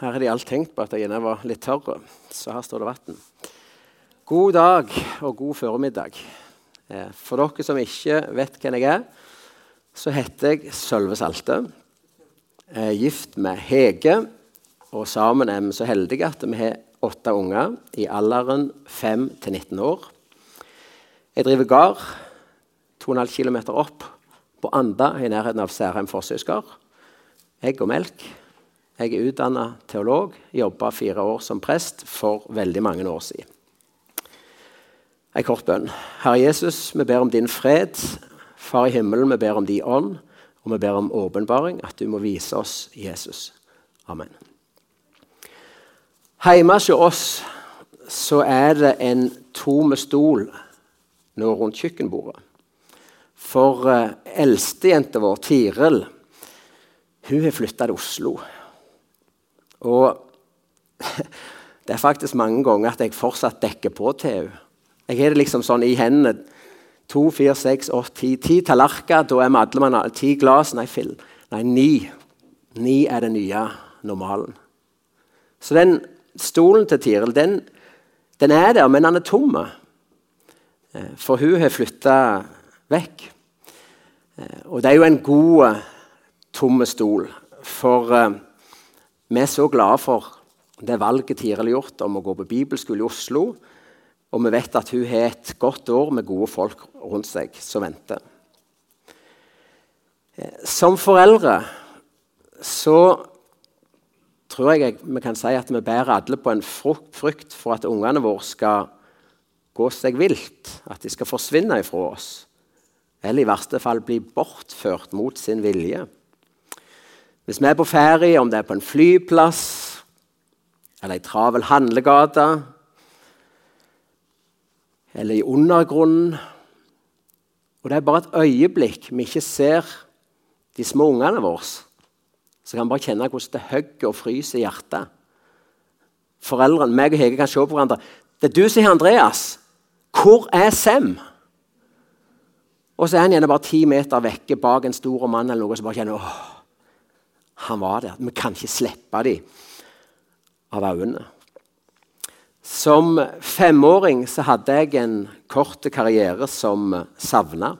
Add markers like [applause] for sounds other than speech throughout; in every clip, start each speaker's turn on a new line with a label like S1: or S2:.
S1: Her har de alt tenkt på at jeg var litt tørr, så her står det vann. God dag og god formiddag. Eh, for dere som ikke vet hvem jeg er, så heter jeg Sølve Salte. Jeg er gift med Hege, og sammen er vi så heldige at vi har åtte unger i alderen 5 til 19 år. Jeg driver gard 2,5 km opp på Anda i nærheten av Særheim Forsøysgard. Egg og melk. Jeg er utdanna teolog, jobba fire år som prest for veldig mange år siden. En kort bønn. Herre Jesus, vi ber om din fred. Far i himmelen, vi ber om din ånd, og vi ber om åpenbaring, at du må vise oss Jesus. Amen. Hjemme hos oss så er det en tom stol nå rundt kjøkkenbordet. For uh, eldstejenta vår, Tiril, hun har flytta til Oslo. Og [laughs] det er faktisk mange ganger at jeg fortsatt dekker på henne. Jeg har det liksom sånn i hendene. To, fire, seks, åtte, ti. Ti tallerkener, da er vi alle mann. Ti glass, nei, fill. Nei, ni. Ni er den nye normalen. Så den stolen til Tiril, den, den er der, men den er tom. Eh, for hun har flytta vekk. Eh, og det er jo en god, tomme stol. For vi er så glade for det valget Tiril har gjort om å gå på bibelskole i Oslo. Og vi vet at hun har et godt år med gode folk rundt seg som venter. Som foreldre så tror jeg vi kan si at vi bærer alle på en frykt for at ungene våre skal gå seg vilt. At de skal forsvinne ifra oss. Eller i verste fall bli bortført mot sin vilje. Hvis vi er på ferie, om det er på en flyplass eller ei travel handlegate eller i undergrunnen Og det er bare et øyeblikk vi ikke ser de små ungene våre, så kan vi bare kjenne hvordan det hogger og fryser i hjertet. Foreldrene, meg og Hege kan se på hverandre. Det er du som er Andreas. Hvor er Sem? Og så er han gjerne bare ti meter vekke bak en stor mann eller noe som bare kjenner åh, han var der. Vi kan ikke slippe dem av øynene. Som femåring så hadde jeg en kort karriere som savna.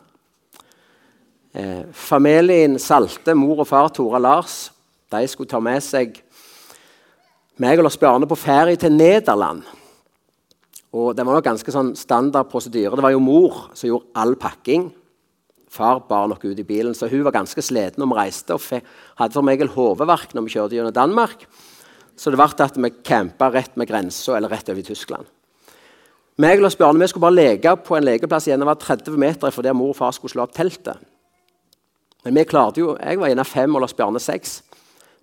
S1: Eh, familien Salte, mor og far Tora Lars, de skulle ta med seg meg og Lars Bjarne på ferie til Nederland. Og Det var nok ganske sånn standard prosedyre. Det var jo mor som gjorde all pakking. Far bar nok ut i bilen, så hun var ganske sliten når vi reiste. og hadde for meg hodeverk når vi kjørte gjennom Danmark. Så det ble at vi campa rett med grensa eller rett over i Tyskland. Meg og Bjarne vi skulle bare leke på en lekeplass igjen. Det var 30 meter fra der mor og far skulle slå opp teltet. Men vi klarte jo, Jeg var gjerne fem og Lars Bjarne seks.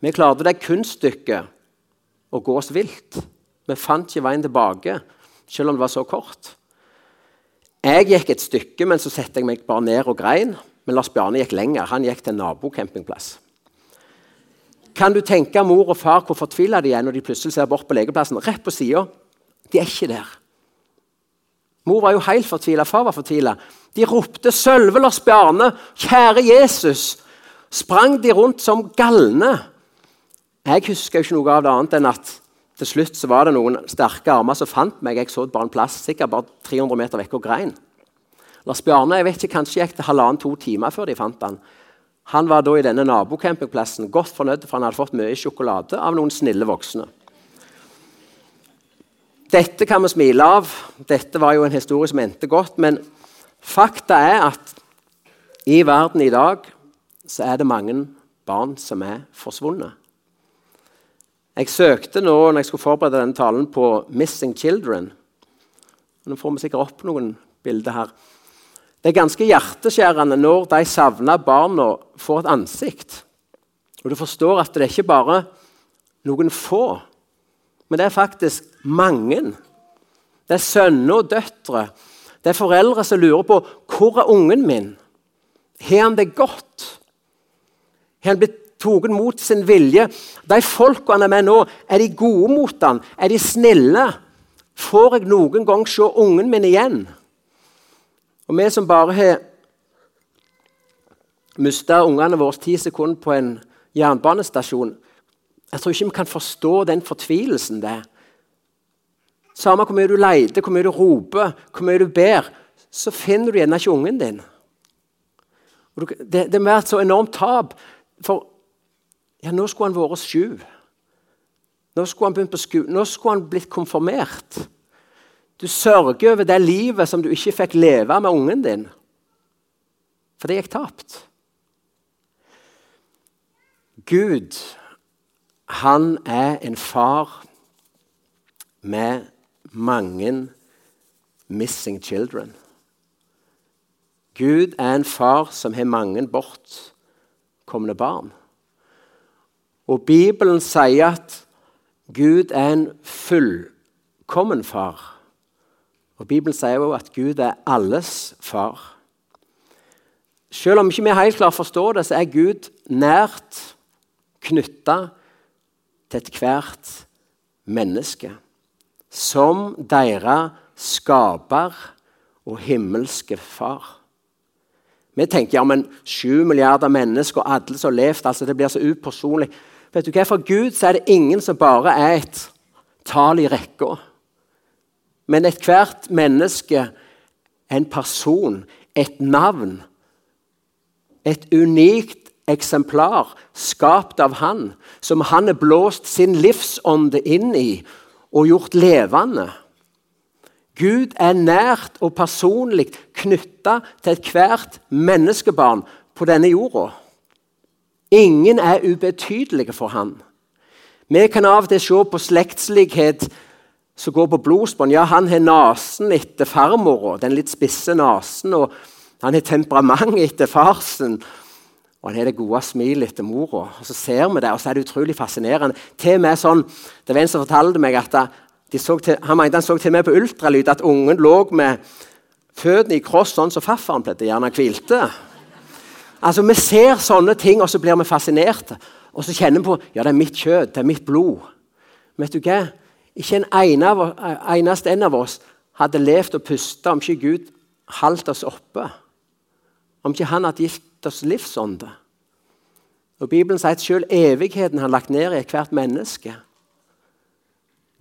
S1: Vi klarte det kunststykket å gå oss vilt. Vi fant ikke veien tilbake, selv om det var så kort. Jeg gikk et stykke, men så satte jeg meg bare ned og grein. Men Lars Bjarne gikk lenger. Han gikk til en nabocampingplass. Kan du tenke mor og far hvor fortvila de er når de plutselig ser bort på lekeplassen? Rett på sida. De er ikke der. Mor var jo helt fortvila, far var fortvila. De ropte 'Sølve Lars Bjarne! Kjære Jesus!' Sprang de rundt som galne. Jeg husker jo ikke noe av det annet enn at til slutt så var det noen sterke armer som fant meg. Jeg så bare en plass, sikkert bare 300 meter vekk og grein. Lars Bjarne jeg vet ikke, kanskje gikk det halvannen-to timer før de fant han. Han var da i denne nabocampingplassen godt fornøyd, for han hadde fått mye sjokolade av noen snille voksne. Dette kan vi smile av. Dette var jo en historie som endte godt. Men fakta er at i verden i dag så er det mange barn som er forsvunnet. Jeg søkte nå når jeg skulle forberede denne talen, på 'Missing Children'. Nå får vi sikkert opp noen bilder her. Det er ganske hjerteskjærende når de savna barna får et ansikt. Og Du forstår at det er ikke bare noen få, men det er faktisk mange. Det er sønner og døtre. Det er foreldre som lurer på hvor er ungen min. Har han det godt? Har han blitt tatt mot sin vilje. De folka han er med nå, er de gode mot han? Er de snille? Får jeg noen gang se ungen min igjen? Og vi som bare har mista ungene våre ti sekunder på en jernbanestasjon Jeg tror ikke vi kan forstå den fortvilelsen det er. Samme hvor mye du leter, hvor mye du roper, hvor mye du ber, så finner du gjerne ikke ungen din. Det, det må være et så enormt tap. For ja, nå skulle han vært sju. Nå skulle han begynt på skolen. Nå skulle han blitt konfirmert. Du sørger over det livet som du ikke fikk leve med ungen din. For det gikk tapt. Gud, han er en far med mange missing children. Gud er en far som har mange bortkomne barn. Og Bibelen sier at Gud er en fullkommen far. Og Bibelen sier også at Gud er alles far. Selv om ikke vi helt klart forstår det, så er Gud nært knytta til ethvert menneske som deres skaper og himmelske far. Vi tenker ja, men sju milliarder mennesker og alle som har levd altså Det blir så upersonlig. Vet du hva? For Gud så er det ingen som bare er et tall i rekka. Men ethvert menneske en person, et navn. Et unikt eksemplar skapt av Han, som Han har blåst sin livsånde inn i og gjort levende. Gud er nært og personlig knytta til ethvert menneskebarn på denne jorda. Ingen er ubetydelige for han. Vi kan av og til se på slektslighet som går på blodsbånd. Ja, han har nesen etter farmora, den litt spisse nesen. Og han har temperament etter farsen. Og han har det gode smilet etter mora. Og så ser vi det, og så er det utrolig fascinerende. Til og med sånn, Det var en som fortalte meg at til, han han så til og med på ultralyd at ungen lå med føttene i kross, sånn som farfaren pleide gjerne hvilte. Altså, Vi ser sånne ting, og så blir vi fascinerte. Og så kjenner vi på ja, det er mitt kjøtt, det er mitt blod. Vet du hva? Ikke en eneste en av oss hadde levd og pusta om ikke Gud holdt oss oppe. Om ikke Han hadde gitt oss livsånde. Og Bibelen sier at selv evigheten har lagt ned i ethvert menneske.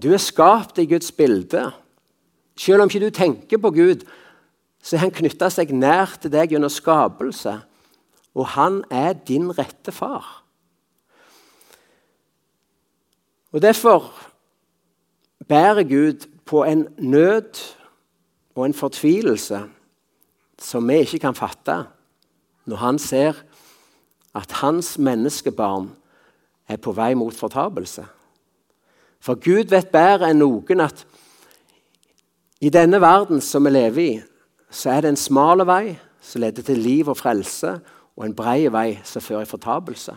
S1: Du er skapt i Guds bilde. Selv om ikke du tenker på Gud, så har han knytta seg nær til deg gjennom skapelse. Og han er din rette far. Og Derfor bærer Gud på en nød og en fortvilelse som vi ikke kan fatte når han ser at hans menneskebarn er på vei mot fortapelse. For Gud vet bedre enn noen at i denne verden som vi lever i, så er det en smal vei som leder til liv og frelse, og en bred vei som fører i fortapelse.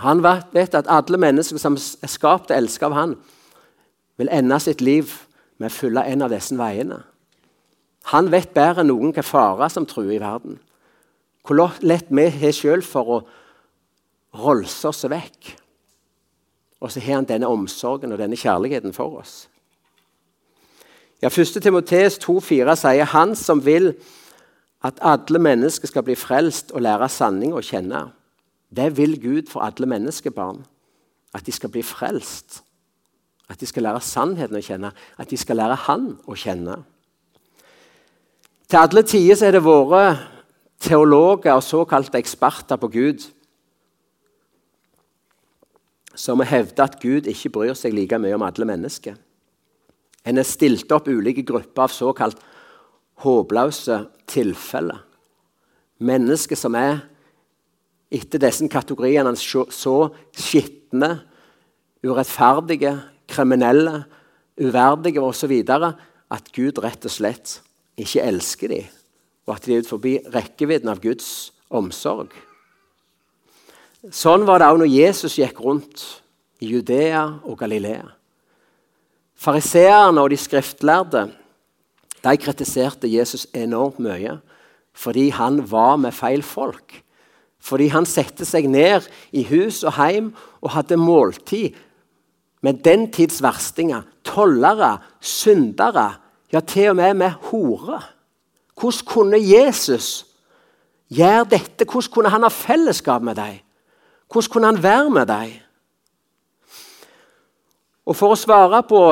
S1: Han vet at alle mennesker som er skapt og elsket av han, vil ende sitt liv med å følge en av disse veiene. Han vet bedre enn noen hvilke farer som truer i verden. Hvor lett vi har sjøl for å rolse oss vekk. Og så har han denne omsorgen og denne kjærligheten for oss. Ja, 1. Timoteus 2,4 sier han som vil at alle mennesker skal bli frelst og lære sanning å kjenne. Det vil Gud for alle menneskebarn. At de skal bli frelst. At de skal lære sannheten å kjenne. At de skal lære Han å kjenne. Til alle tider er det våre teologer og såkalte eksperter på Gud som har hevder at Gud ikke bryr seg like mye om alle mennesker. En har stilt opp ulike grupper av såkalt håpløse tilfeller. Mennesker som er etter disse kategoriene så skitne, urettferdige, kriminelle, uverdige osv. at Gud rett og slett ikke elsker dem, og at de er utenfor rekkevidden av Guds omsorg. Sånn var det òg når Jesus gikk rundt i Judea og Galilea. Fariseerne og de skriftlærde de kritiserte Jesus enormt mye fordi han var med feil folk. Fordi han satte seg ned i hus og heim og hadde måltid med den tids verstinger. Tollere, syndere, ja, til og med med horer. Hvordan kunne Jesus gjøre dette? Hvordan kunne han ha fellesskap med dem? Hvordan kunne han være med dem? Og For å svare på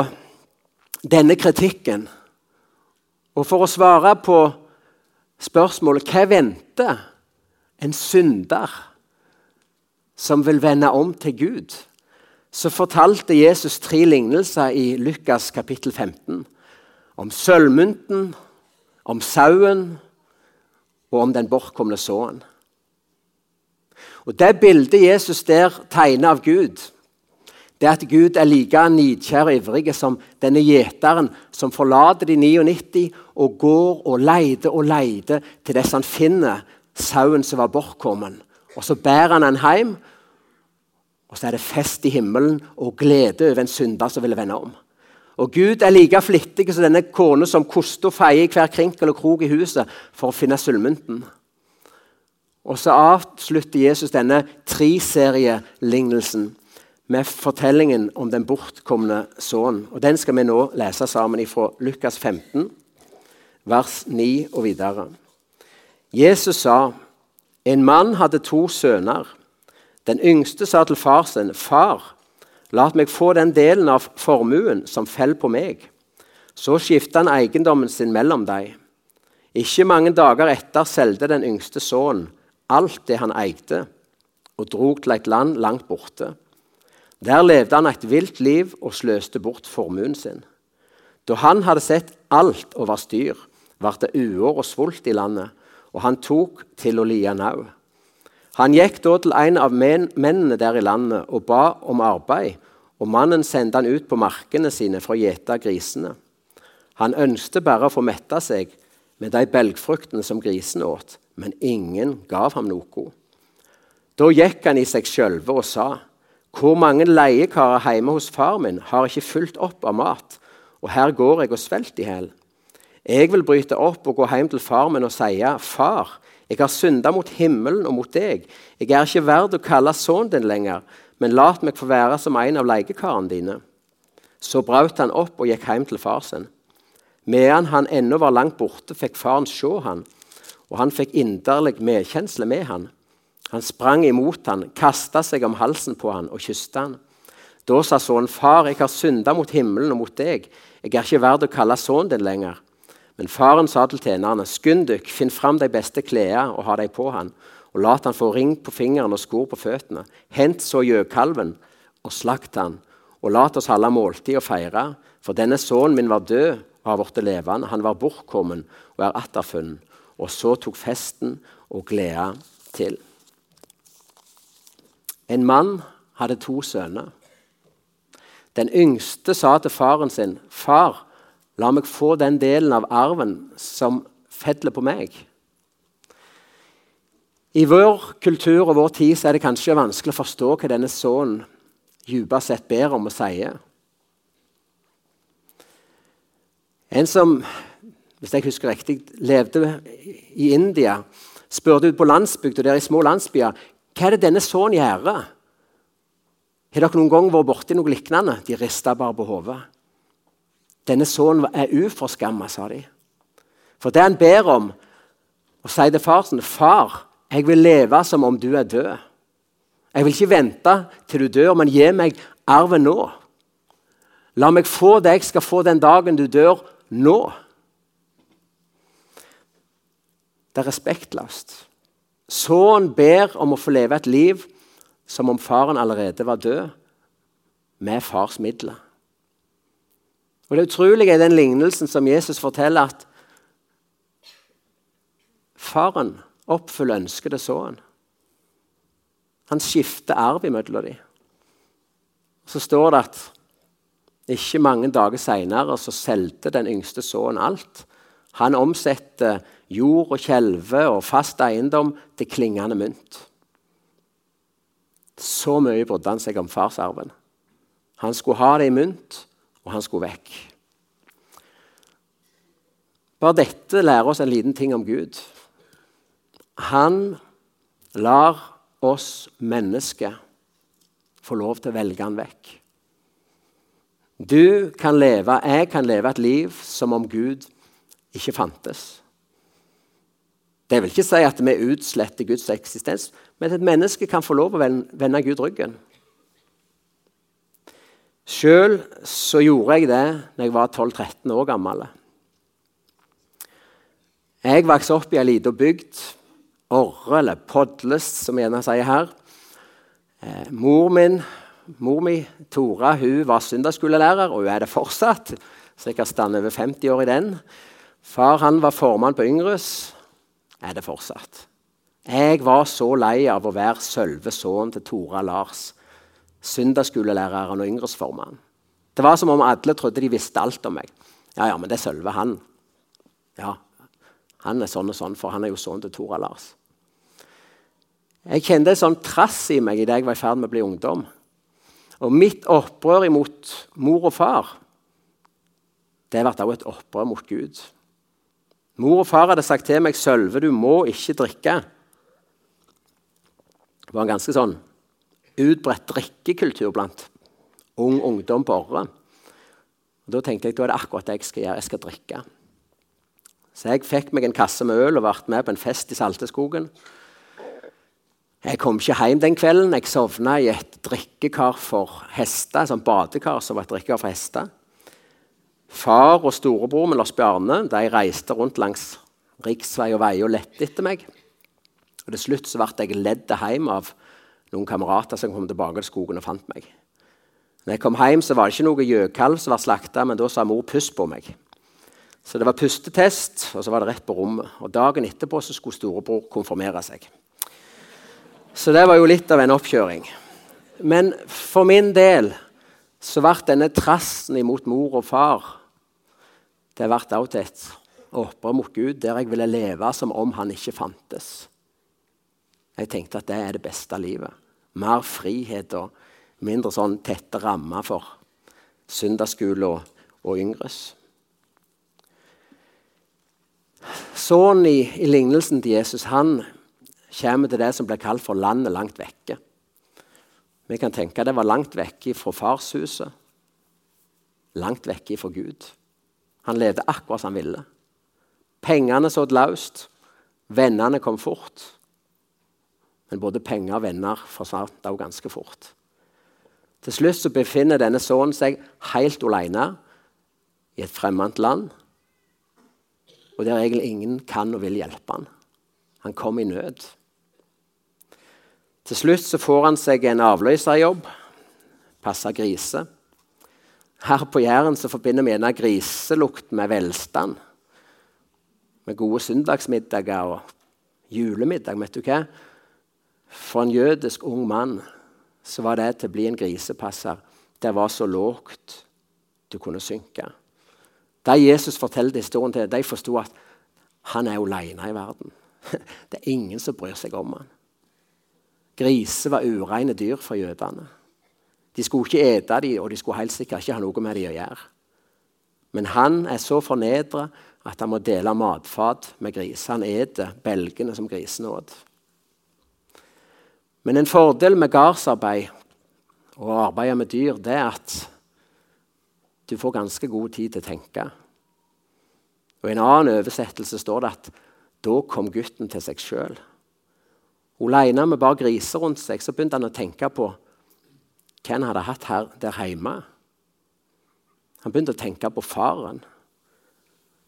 S1: denne kritikken, og for å svare på spørsmålet hva venter en synder som vil vende om til Gud, så fortalte Jesus tre lignelser i Lukas kapittel 15. Om sølvmynten, om sauen og om den bortkomne såen. Og Det bildet Jesus der tegner av Gud, det er at Gud er like nidkjær og ivrig som denne gjeteren som forlater de 99 og går og leter og leter til dess han finner sauen som var bortkommen. Og Så bærer han den hjem, og så er det fest i himmelen og glede over en synder som ville vende om. Og Gud er like flittig som denne kona som koster og feier i hver krinkel og krok i huset for å finne sølvmynten. Og så avslutter Jesus denne treserielignelsen med fortellingen om den bortkomne sønnen. Og Den skal vi nå lese sammen fra Lukas 15, vers 9 og videre. Jesus sa, en mann hadde to sønner. Den yngste sa til far sin, 'Far, la meg få den delen av formuen som faller på meg.' Så skifta han eiendommen sin mellom dem. Ikke mange dager etter solgte den yngste sønnen alt det han eide, og drog til et land langt borte. Der levde han et vilt liv og sløste bort formuen sin. Da han hadde sett alt over styr, ble det uår og svult i landet, og han tok til å lie nau. Han gikk da til en av mennene der i landet og ba om arbeid, og mannen sendte han ut på markene sine for å gjete grisene. Han ønsket bare å få mette seg med de belgfruktene som grisene åt, men ingen gav ham noe. Da gikk han i seg sjølve og sa:" Hvor mange leiekarer hjemme hos far min har ikke fulgt opp av mat, og her går jeg og svelter i hjel. Jeg vil bryte opp og gå hjem til far min og si:" Far, jeg har synda mot himmelen og mot deg. Jeg er ikke verd å kalle sønnen din lenger, men la meg få være som en av leiekarene dine. Så brøt han opp og gikk hjem til far sin. Medan han ennå var langt borte, fikk faren se han, og han fikk inderlig medkjensle med han. Han sprang imot han, kasta seg om halsen på han og kysta han. Da sa sønnen, 'Far, jeg har synda mot himmelen og mot deg. Jeg er ikke verd å kalle sønnen din lenger.' Men faren sa til tjenerne, 'Skynd dykk, finn fram de beste klærne og ha dem på han.' 'Og lat han få ring på fingeren og skor på føttene.' 'Hent så gjøkalven og slakt han.' 'Og lat oss holde måltid og feire.' For denne sønnen min var død og har blitt levende. Han var bortkommen og er atterfunnet. Og så tok festen og gleda til. En mann hadde to sønner. Den yngste sa til faren sin, 'Far, la meg få den delen av arven som fedler på meg.' I vår kultur og vår tid er det kanskje vanskelig å forstå hva denne sønnen dypest sett ber om og sier. En som hvis jeg husker riktig, levde i India, spurte ut på landsbygda der i små landsbyer hva er det denne sønnen gjør. Har dere noen gang vært borti noe lignende? De rista bare på hodet. Denne sønnen er uforskamma, sa de. For det han ber om, og sier til far sin, 'Far, jeg vil leve som om du er død.' 'Jeg vil ikke vente til du dør, men gi meg arven nå.' 'La meg få det jeg skal få den dagen du dør, nå.' Det er respektløst. Sønnen ber om å få leve et liv som om faren allerede var død, med fars midler. Og Det utrolige er den lignelsen som Jesus forteller at faren oppfyller ønsket til sønnen. Han skifter arv imellom dem. Så står det at ikke mange dager seinere solgte den yngste sønnen alt. Han omsetter jord og kjelve og fast eiendom til klingende mynt. Så mye brydde han seg om farsarven. Han skulle ha det i mynt, og han skulle vekk. Bare dette lærer oss en liten ting om Gud. Han lar oss mennesker få lov til å velge han vekk. Du kan leve, jeg kan leve et liv som om Gud ikke fantes. Det vil ikke si at vi utsletter Guds eksistens, men at et menneske kan få lov å vende Gud ryggen. Sjøl så gjorde jeg det når jeg var 12-13 år gammel. Jeg vokste opp i ei lita bygd, Orre, eller Podlest, som vi gjerne sier her. Eh, mor min, mor mi, Tora, hun var søndagsskolelærer, og hun er det fortsatt. Så jeg kan stande over 50 år i den. Far han var formann på Yngres. Er det fortsatt. Jeg var så lei av å være sølve sønnen til Tora Lars, søndagsskolelæreren og yngresformann. Det var som om alle trodde de visste alt om meg. Ja, ja, men det er Sølve, han. Ja, han er sånn og sånn, for han er jo sønnen til Tora Lars. Jeg kjente en sånn trass i meg idet jeg var i ferd med å bli ungdom. Og mitt opprør imot mor og far det ble også et opprør mot Gud. Mor og far hadde sagt til meg 'Sølve, du må ikke drikke'. Det var en ganske sånn utbredt drikkekultur blant ung ungdom på Orre. Da tenkte jeg da er det akkurat det jeg skal gjøre. Jeg skal drikke. Så jeg fikk meg en kasse med øl og ble med på en fest i Salteskogen. Jeg kom ikke hjem den kvelden. Jeg sovna i et drikkekar for hester. Et sånt badekar som var et drikkekar for hester. Far og storebror min Lars Bjarne de reiste rundt langs riksvei og veier og lette etter meg. Og Til slutt så ble jeg ledd hjem av noen kamerater som kom tilbake til skogen og fant meg. Når jeg kom hjem, så var det ikke noe gjøkalv som var slakta, men da sa mor 'puss' på meg. Så det var pustetest, og så var det rett på rommet. Og Dagen etterpå så skulle storebror konfirmere seg. Så det var jo litt av en oppkjøring. Men for min del så ble denne trassen imot mor og far det ble et opprør mot Gud, der jeg ville leve som om han ikke fantes. Jeg tenkte at det er det beste livet. Mer frihet og mindre sånn tette rammer for søndagsskole og, og yngres. Sønnen i, i, lignelsen til Jesus han kommer til det som blir kalt for landet langt vekke. Vi kan tenke at det var langt vekke fra farshuset, langt vekke fra Gud. Han levde akkurat som han ville. Pengene sådd løst, vennene kom fort. Men både penger og venner forsvant også ganske fort. Til slutt så befinner denne sønnen seg helt alene i et fremmed land. Og der egentlig ingen kan og vil hjelpe han. Han kom i nød. Til slutt så får han seg en avløserjobb. Passe griser. Her på Jæren så forbinder vi gjerne griselukt med velstand. Med gode søndagsmiddager og julemiddag. vet du hva? For en jødisk ung mann så var det til å bli en grisepasser. Det var så lågt du kunne synke. De Jesus fortalte historien til, de forsto at han er aleine i verden. [laughs] Det er ingen som bryr seg om han. Griser var ureine dyr for jødene. De skulle ikke ete dem, og de skulle helt sikkert ikke ha noe med dem å gjøre. Men han er så fornedra at han må dele matfat med griser. Han eter belgene som grisene åt. Men en fordel med gardsarbeid og å arbeide med dyr, det er at du får ganske god tid til å tenke. Og I en annen oversettelse står det at da kom gutten til seg sjøl. Aleine med bare griser rundt seg så begynte han å tenke på hva han hadde hatt her der hjemme. Han begynte å tenke på faren.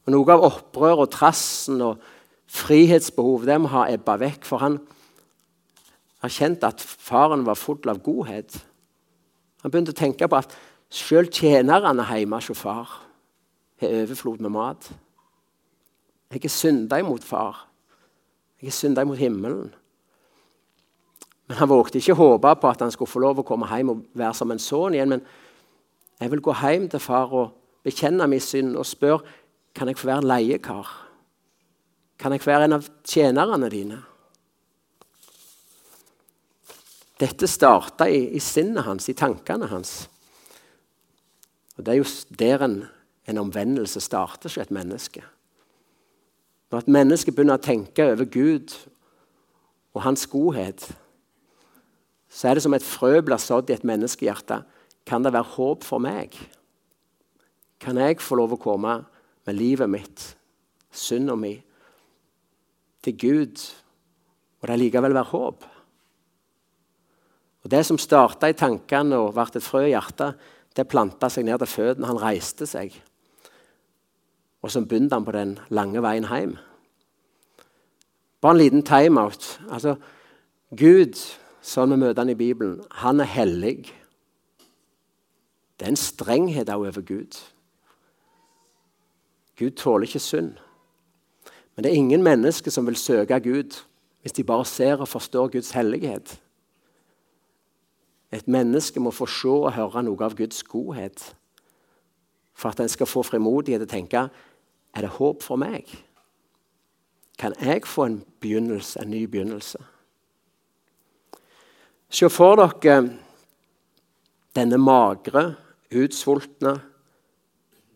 S1: Og Noe av opprøret og trassen og frihetsbehov det må ha ebba vekk. For han erkjente at faren var full av godhet. Han begynte å tenke på at selv tjenerne hjemme hos far har overflod med mat. Jeg er synda imot far. Jeg er synda imot himmelen. Men Han vågte ikke håpe på at han skulle få lov å komme hjem og være som en sønn igjen. Men jeg vil gå hjem til far og bekjenne min synd og spørre kan jeg få være leiekar. Kan jeg få være en av tjenerne dine? Dette starta i, i, sinnet hans, i tankene hans. Og Det er jo der en, en omvendelse starter hos et menneske. Når et menneske begynner å tenke over Gud og hans godhet, så er det som et frø blir sådd i et menneskehjerte. Kan det være håp for meg? Kan jeg få lov å komme med livet mitt, synda mi, til Gud, og det likevel være håp? Og Det som starta i tankene og ble et frø i hjertet, det planta seg ned til føttene. Han reiste seg. Og så begynte han på den lange veien hjem. Bare en liten timeout. Altså, Gud, sånn vi møter han i Bibelen, han er hellig. Det er en strenghet over Gud. Gud tåler ikke synd. Men det er ingen mennesker som vil søke Gud hvis de bare ser og forstår Guds hellighet. Et menneske må få se og høre noe av Guds godhet for at en skal få frimodighet til å tenke er det håp for meg. Kan jeg få en begynnelse, en ny begynnelse? Se for dere denne magre, utsvultne,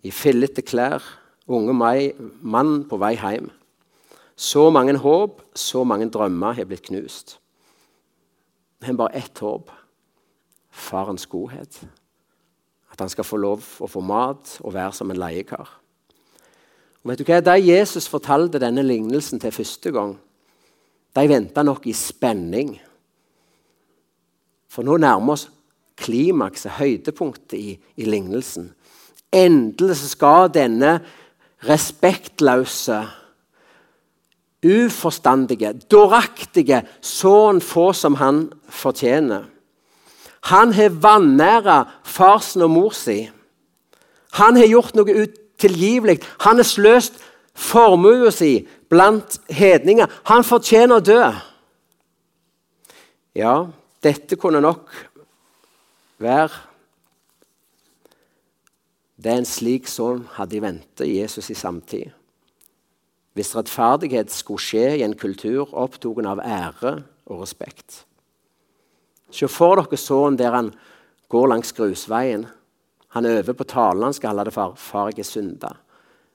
S1: i fillete klær, unge mann på vei hjem. Så mange håp, så mange drømmer har blitt knust. Men bare ett håp farens godhet. At han skal få lov å få mat og være som en leiekar. Og vet du hva? Da Jesus fortalte denne lignelsen til første gang, de venta nok i spenning. For nå nærmer oss klimakset, høydepunktet i, i lignelsen. Endelig skal denne respektløse uforstandige, dåraktige sønn få som han fortjener. Han har vanæra farsen og mor si. Han har gjort noe utilgivelig. Han har sløst formuen sin blant hedninger. Han fortjener å dø. Ja, dette kunne nok være det en slik sønn hadde i vente Jesus i samtid. Hvis rettferdighet skulle skje i en kultur opptatt av ære og respekt. Se for dere sønnen der han går langs grusveien. Han øver på talen han skal holde det for. 'Far, jeg er synda.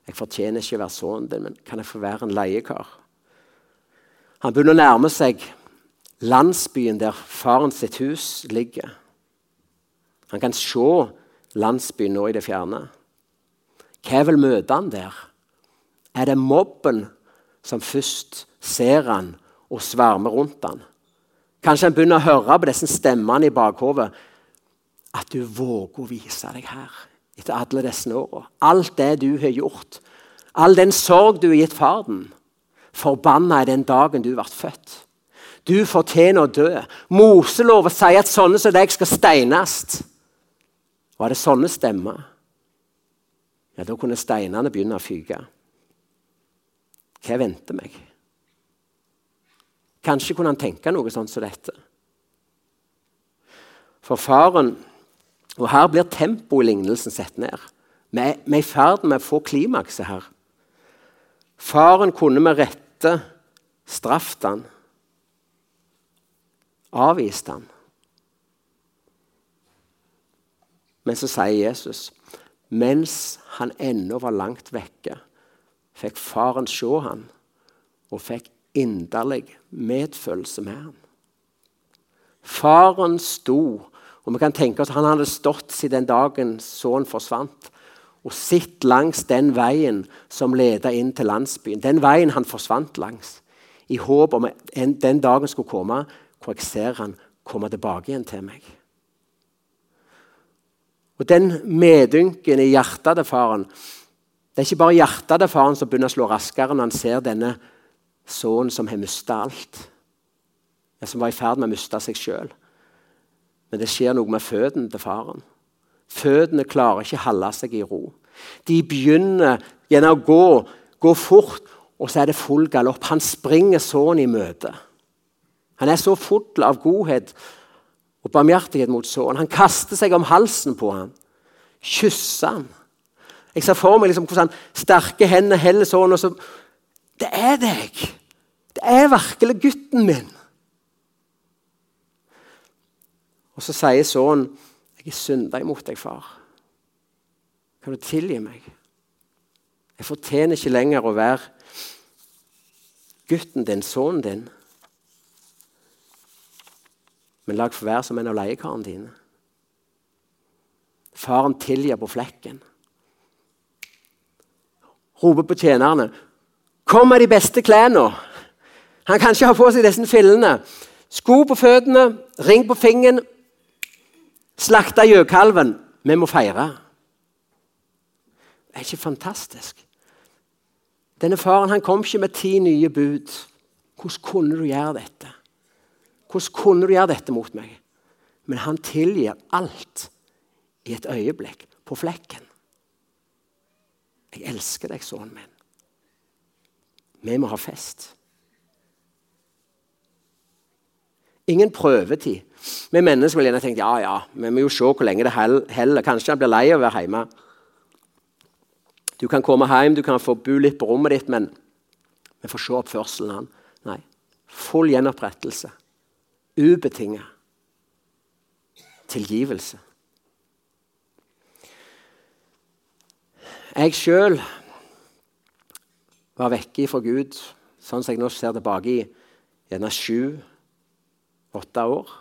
S1: Jeg fortjener ikke å være sønnen din, men kan jeg få være en leiekar?' Han begynner å nærme seg landsbyen der faren sitt hus ligger. Han kan se landsbyen nå i det fjerne. Hva vil møte han der? Er det mobben som først ser han og svermer rundt han? Kanskje han begynner å høre på disse stemmene i bakhovet. At du våger å vise deg her etter alle disse åra. Alt det du har gjort. All den sorg du har gitt far den. Forbanna er den dagen du ble født. Du fortjener å dø. Moseloven sier at sånne som deg skal steines. Var det sånne stemmer? Ja, Da kunne steinene begynne å fyke. Hva venter meg? Kanskje kunne han tenke noe sånt som dette. For faren Og her blir tempoet i lignelsen satt ned. Vi er i ferd med å få klimakset her. Faren kunne med rette straffet han, avvist han. Men så sier Jesus, mens han ennå var langt vekke, fikk faren se han og fikk inderlig medfølelse med ham. Faren sto, og vi kan tenke oss han hadde stått siden den dagen sønnen forsvant, og sett langs den veien som ledet inn til landsbyen. Den veien han forsvant langs, i håp om at den dagen skulle komme hvor jeg ser han komme tilbake igjen til meg. Og Den medynken i hjertet til faren det er ikke bare hjertet til faren som begynner å slå raskere når han ser denne sønnen som har mista alt. Ja, som var i ferd med å miste seg sjøl. Men det skjer noe med føttene til faren. Føttene klarer ikke å holde seg i ro. De begynner gjerne å gå, gå fort, og så er det full galopp. Han springer sønnen i møte. Han er så full av godhet og barmhjertighet mot sønnen. Han kaster seg om halsen på ham, kysser ham. Jeg ser for meg liksom hvordan sterke hender heller sånn. og så, Det er deg! Det er virkelig gutten min. Og så sier sønnen, 'Jeg er synda imot deg, far. Kan du tilgi meg?' Jeg fortjener ikke lenger å være gutten din, sønnen din. Men lag for hver som en av leiekarene dine. Faren tilgir på flekken roper på tjenerne. 'Kom med de beste klærne.' Han kan ikke ha på seg disse fillene. Sko på føttene, ring på fingeren, slakta gjøkalven. Vi må feire. Det er ikke fantastisk? Denne faren han kom ikke med ti nye bud. Hvordan kunne du gjøre dette? Hvordan kunne du gjøre dette mot meg? Men han tilgir alt i et øyeblikk, på flekken. Jeg elsker deg, sønnen min. Vi må ha fest. Ingen prøvetid. Vi mennesker vil gjerne tenke ja, ja, vi må jo se hvor lenge det heller. Kanskje han blir lei av å være hjemme. Du kan komme hjem, du kan få bo litt på rommet ditt, men vi får se oppførselen hans. Nei. Full gjenopprettelse. Ubetinga. Tilgivelse. Jeg sjøl var vekke fra Gud, sånn som jeg nå ser tilbake i gjerne sju-åtte år.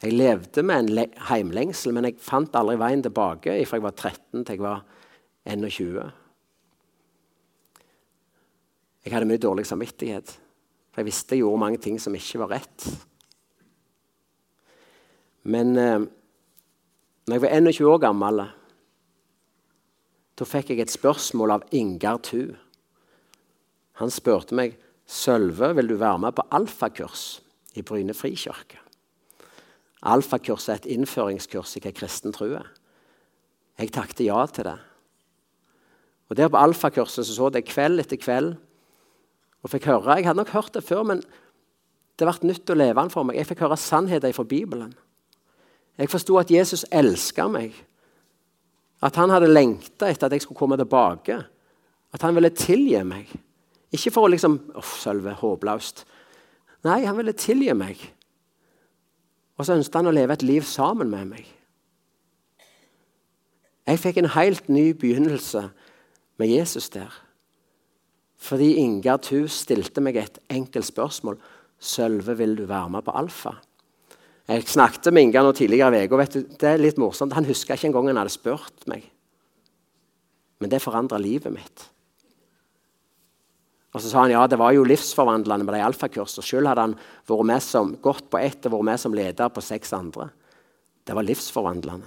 S1: Jeg levde med en heimlengsel, men jeg fant aldri veien tilbake fra jeg var 13 til jeg var 21. Jeg hadde mye dårlig samvittighet, for jeg visste jeg gjorde mange ting som ikke var rett. Men eh, når jeg var 21 år gammel, da fikk jeg et spørsmål av Ingar Thu. Han spurte meg Sølve, vil du være med på alfakurs i Bryne frikirke. Alfakurs er et innføringskurs i hva kristen tro er. Jeg takket ja til det. Og Der på alfakurset så, så det kveld etter kveld. Og fikk høre, Jeg hadde nok hørt det før, men det ble nytt å leve den for meg. Jeg fikk høre sannheter fra Bibelen. Jeg forsto at Jesus elska meg. At han hadde lengta etter at jeg skulle komme tilbake. At han ville tilgi meg. Ikke for å liksom Uff, Sølve, håpløst. Nei, han ville tilgi meg. Og så ønsket han å leve et liv sammen med meg. Jeg fikk en helt ny begynnelse med Jesus der. Fordi Ingar Thu stilte meg et enkelt spørsmål. 'Sølve, vil du være med på Alfa?' Jeg snakket med Ingar nå tidligere i uka. Det er litt morsomt. Han huska ikke engang han hadde spurt meg. Men det forandra livet mitt. Og Så sa han ja, det var jo livsforvandlende med de alfakursene. Selv hadde han vært med som, gått på ett og vært med som leder på seks andre. Det var livsforvandlende.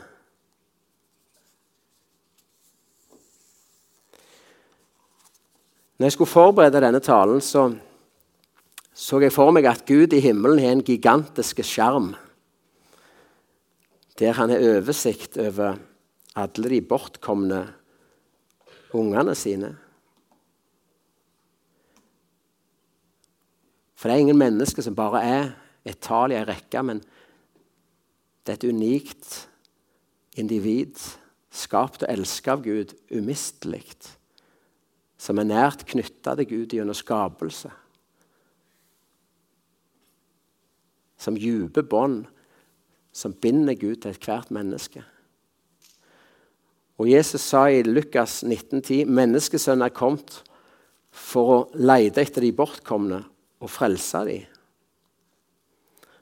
S1: Når jeg skulle forberede denne talen, så så jeg for meg at Gud i himmelen har en gigantisk skjerm der han har oversikt over alle de bortkomne ungene sine. For det er ingen mennesker som bare er et tall i ei rekke, men det er et unikt individ, skapt og elsket av Gud, umistelig som er nært knytta til Gud gjennom skapelse. Som dype bånd som binder Gud til ethvert menneske. Og Jesus sa i Lukas 19,10.: Menneskesønnen er kommet for å lete etter de bortkomne og frelse dem.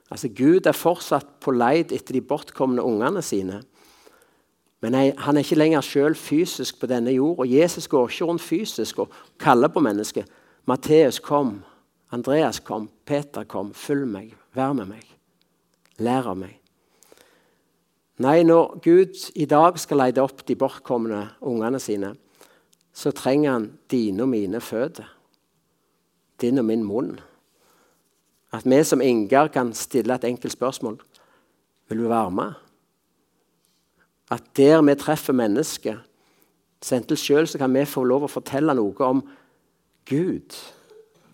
S1: Altså, Gud er fortsatt på leit etter de bortkomne ungene sine. Men han er ikke lenger sjøl fysisk på denne jord. Og Jesus går ikke rundt fysisk og kaller på mennesket. Matteus kom, Andreas kom, Peter kom. Følg meg, vær med meg, lær av meg. Nei, når Gud i dag skal lete opp de bortkomne ungene sine, så trenger han dine og mine føtter. Din og min munn. At vi som Ingar kan stille et enkelt spørsmål. Vil du være med? At der vi treffer mennesket, sentel sjøl, så kan vi få lov å fortelle noe om Gud.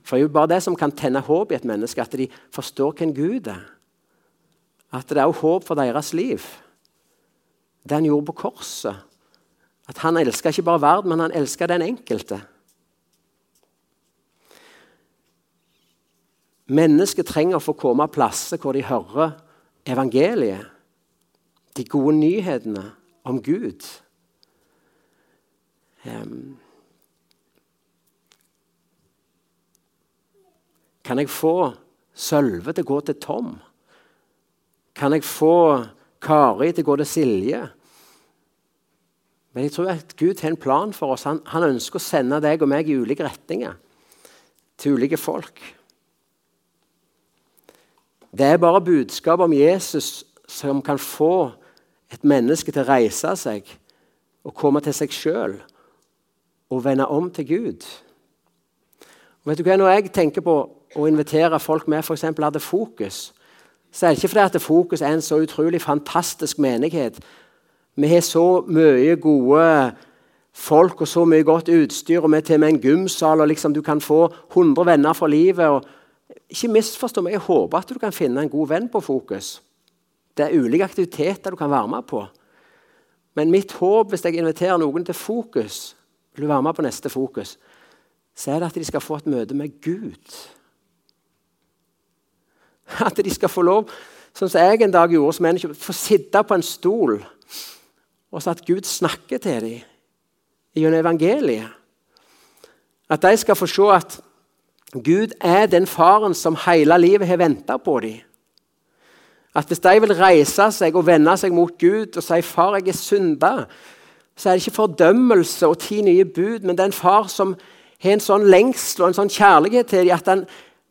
S1: For det er jo bare det som kan tenne håp i et menneske, at de forstår hvem Gud er. At det er også håp for deres liv. Det han gjorde på korset. At han elska ikke bare verden, men han elska den enkelte. Mennesket trenger å få komme plasser hvor de hører evangeliet de gode nyhetene om Gud. Um, kan jeg få Sølve til å gå til Tom? Kan jeg få Kari til å gå til Silje? Men jeg tror at Gud har en plan for oss. Han, han ønsker å sende deg og meg i ulike retninger. Til ulike folk. Det er bare budskap om Jesus som kan få et menneske til å reise seg og komme til seg sjøl og vende om til Gud. Og vet du hva, Når jeg tenker på å invitere folk med f.eks. hadde fokus, så er det ikke fordi at Fokus er en så utrolig fantastisk menighet. Vi har så mye gode folk og så mye godt utstyr, og vi har til og med en gymsal, og liksom du kan få 100 venner for livet. og Ikke misforstå meg, jeg håper at du kan finne en god venn på Fokus. Det er ulike aktiviteter du kan være med på. Men mitt håp hvis jeg inviterer noen til Fokus, vil du være med på neste Fokus, så er det at de skal få et møte med Gud. At de skal få lov, sånn som jeg en dag gjorde som menneske, få sitte på en stol, og så at Gud snakker til dem gjennom evangeliet. At de skal få se at Gud er den faren som hele livet har venta på dem. At hvis de vil reise seg og vende seg mot Gud og si 'Far, jeg er synda', så er det ikke fordømmelse og ti nye bud, men det er en far som har en sånn lengsel og en sånn kjærlighet til dem at han,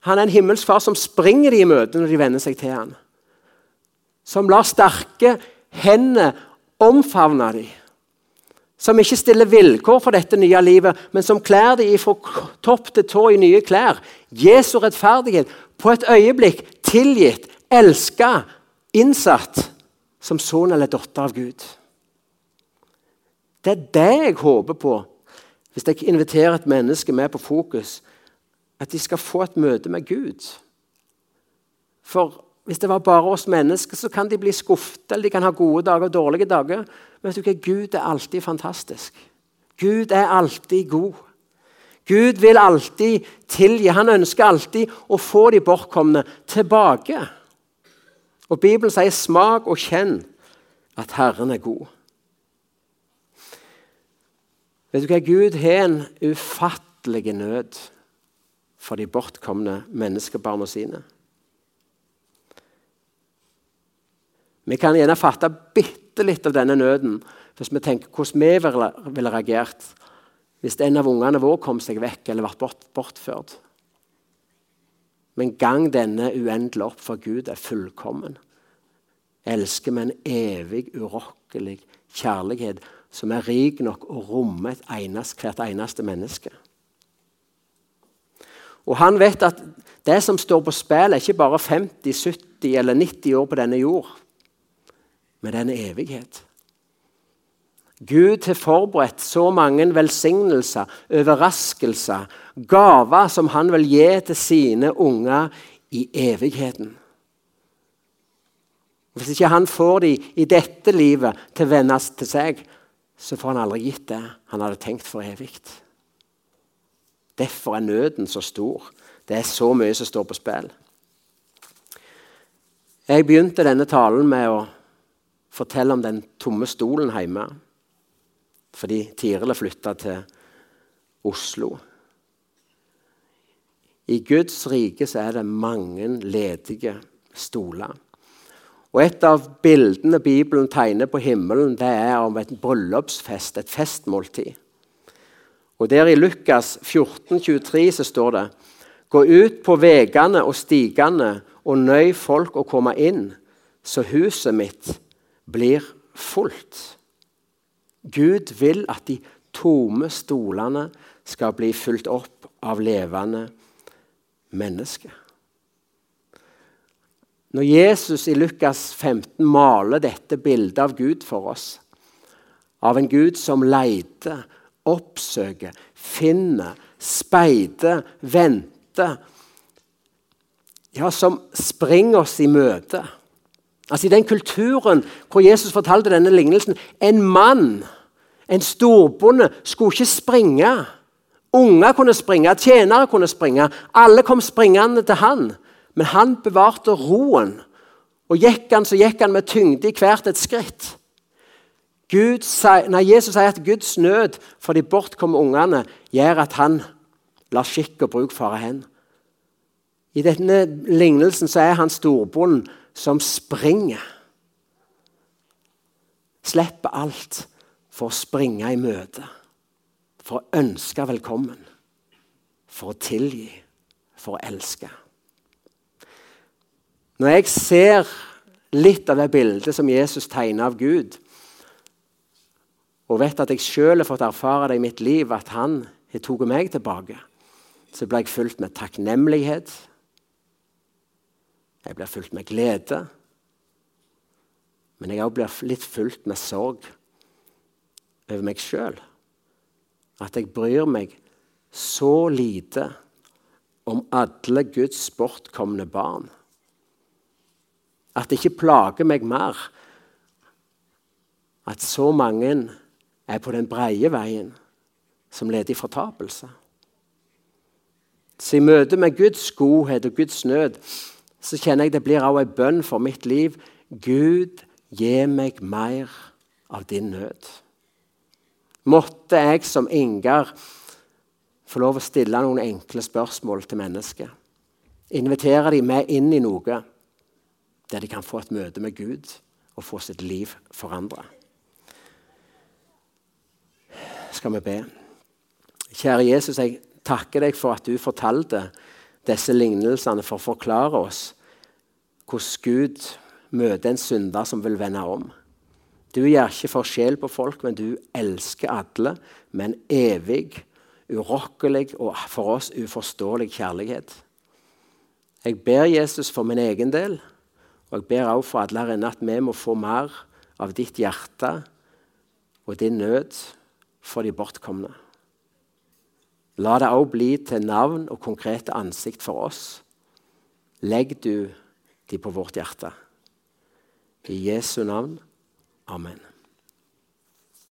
S1: han er en himmelsk far som springer dem i møte når de venner seg til ham. Som lar sterke hender omfavne dem. Som ikke stiller vilkår for dette nye livet, men som klær dem fra topp til tå i nye klær. Jesu rettferdighet på et øyeblikk tilgitt, elska, innsatt som sønn eller datter av Gud. Det er det jeg håper på hvis jeg inviterer et menneske med på fokus. At de skal få et møte med Gud. For hvis det var bare oss mennesker, så kan de bli skuffet, eller de kan ha gode dager og dårlige dager. Men vet du hva? Gud er alltid fantastisk. Gud er alltid god. Gud vil alltid tilgi. Han ønsker alltid å få de bortkomne tilbake. Og Bibelen sier 'smak og kjenn at Herren er god'. Vet du hva? Gud har en ufattelig nød for de bortkomne menneskebarna sine. Vi kan gjerne fatte bitte litt av denne nøden hvis vi tenker hvordan vi ville reagert hvis en av ungene våre kom seg vekk eller ble bortført. Men gang denne uendelig opp, for Gud er fullkommen. Elsker med en evig, urokkelig kjærlighet som er rik nok å romme eneste, hvert eneste menneske. Og han vet at det som står på spill, er ikke bare 50, 70 eller 90 år på denne jord, men den evighet. Gud har forberedt så mange velsignelser, overraskelser, gaver som han vil gi til sine unger i evigheten. Hvis ikke han får dem i dette livet til å vennes til seg, så får han aldri gitt det han hadde tenkt for evig. Derfor er nøden så stor. Det er så mye som står på spill. Jeg begynte denne talen med å fortelle om den tomme stolen hjemme. Fordi Tiril flytta til Oslo. I Guds rike så er det mange ledige stoler. Og Et av bildene Bibelen tegner på himmelen, det er om et bryllupsfest, et festmåltid. Og Der i Lukas 14, 23 så står det Gå ut på veiene og stigene og nøy folk å komme inn, så huset mitt blir fullt. Gud vil at de tomme stolene skal bli fulgt opp av levende mennesker. Når Jesus i Lukas 15 maler dette bildet av Gud for oss, av en Gud som leter, oppsøker, finner, speider, venter Ja, som springer oss i møte. Altså I den kulturen hvor Jesus fortalte denne lignelsen En mann, en storbonde, skulle ikke springe. Unger kunne springe, tjenere kunne springe. Alle kom springende til han. Men han bevarte roen. Og gikk han, så gikk han med tyngde i hvert et skritt. Gud, nei, Jesus sier at Guds nød for de bortkomne ungene gjør at han lar skikk og bruk fare hen. I denne lignelsen så er han storbonden som springer. Slipper alt for å springe i møte. For å ønske velkommen. For å tilgi. For å elske. Når jeg ser litt av det bildet som Jesus tegner av Gud, og vet at jeg sjøl har fått erfare det i mitt liv, at han har tatt meg tilbake, så blir jeg fulgt med takknemlighet. Jeg blir fulgt med glede. Men jeg òg blir litt fulgt med sorg over meg sjøl. At jeg bryr meg så lite om alle Guds bortkomne barn. At det ikke plager meg mer at så mange er på den breie veien som leder i fortapelse. Så i møte med Guds godhet og Guds nød så kjenner jeg det blir også en bønn for mitt liv. Gud, gi meg mer av din nød. Måtte jeg som Ingar få lov å stille noen enkle spørsmål til mennesket. Invitere dem med inn i noe der de kan få et møte med Gud og få sitt liv forandra. Skal vi be? Kjære Jesus, jeg takker deg for at du fortalte disse lignelsene for å forklare oss hvordan Gud møter en synder som vil vende om. Du gjør ikke forskjell på folk, men du elsker alle med en evig, urokkelig og for oss uforståelig kjærlighet. Jeg ber Jesus for min egen del, og jeg ber også for alle her inne at vi må få mer av ditt hjerte og din nød for de bortkomne. La det også bli til navn og konkrete ansikt for oss. Legg du de på vårt hjerte. I Jesu navn. Amen.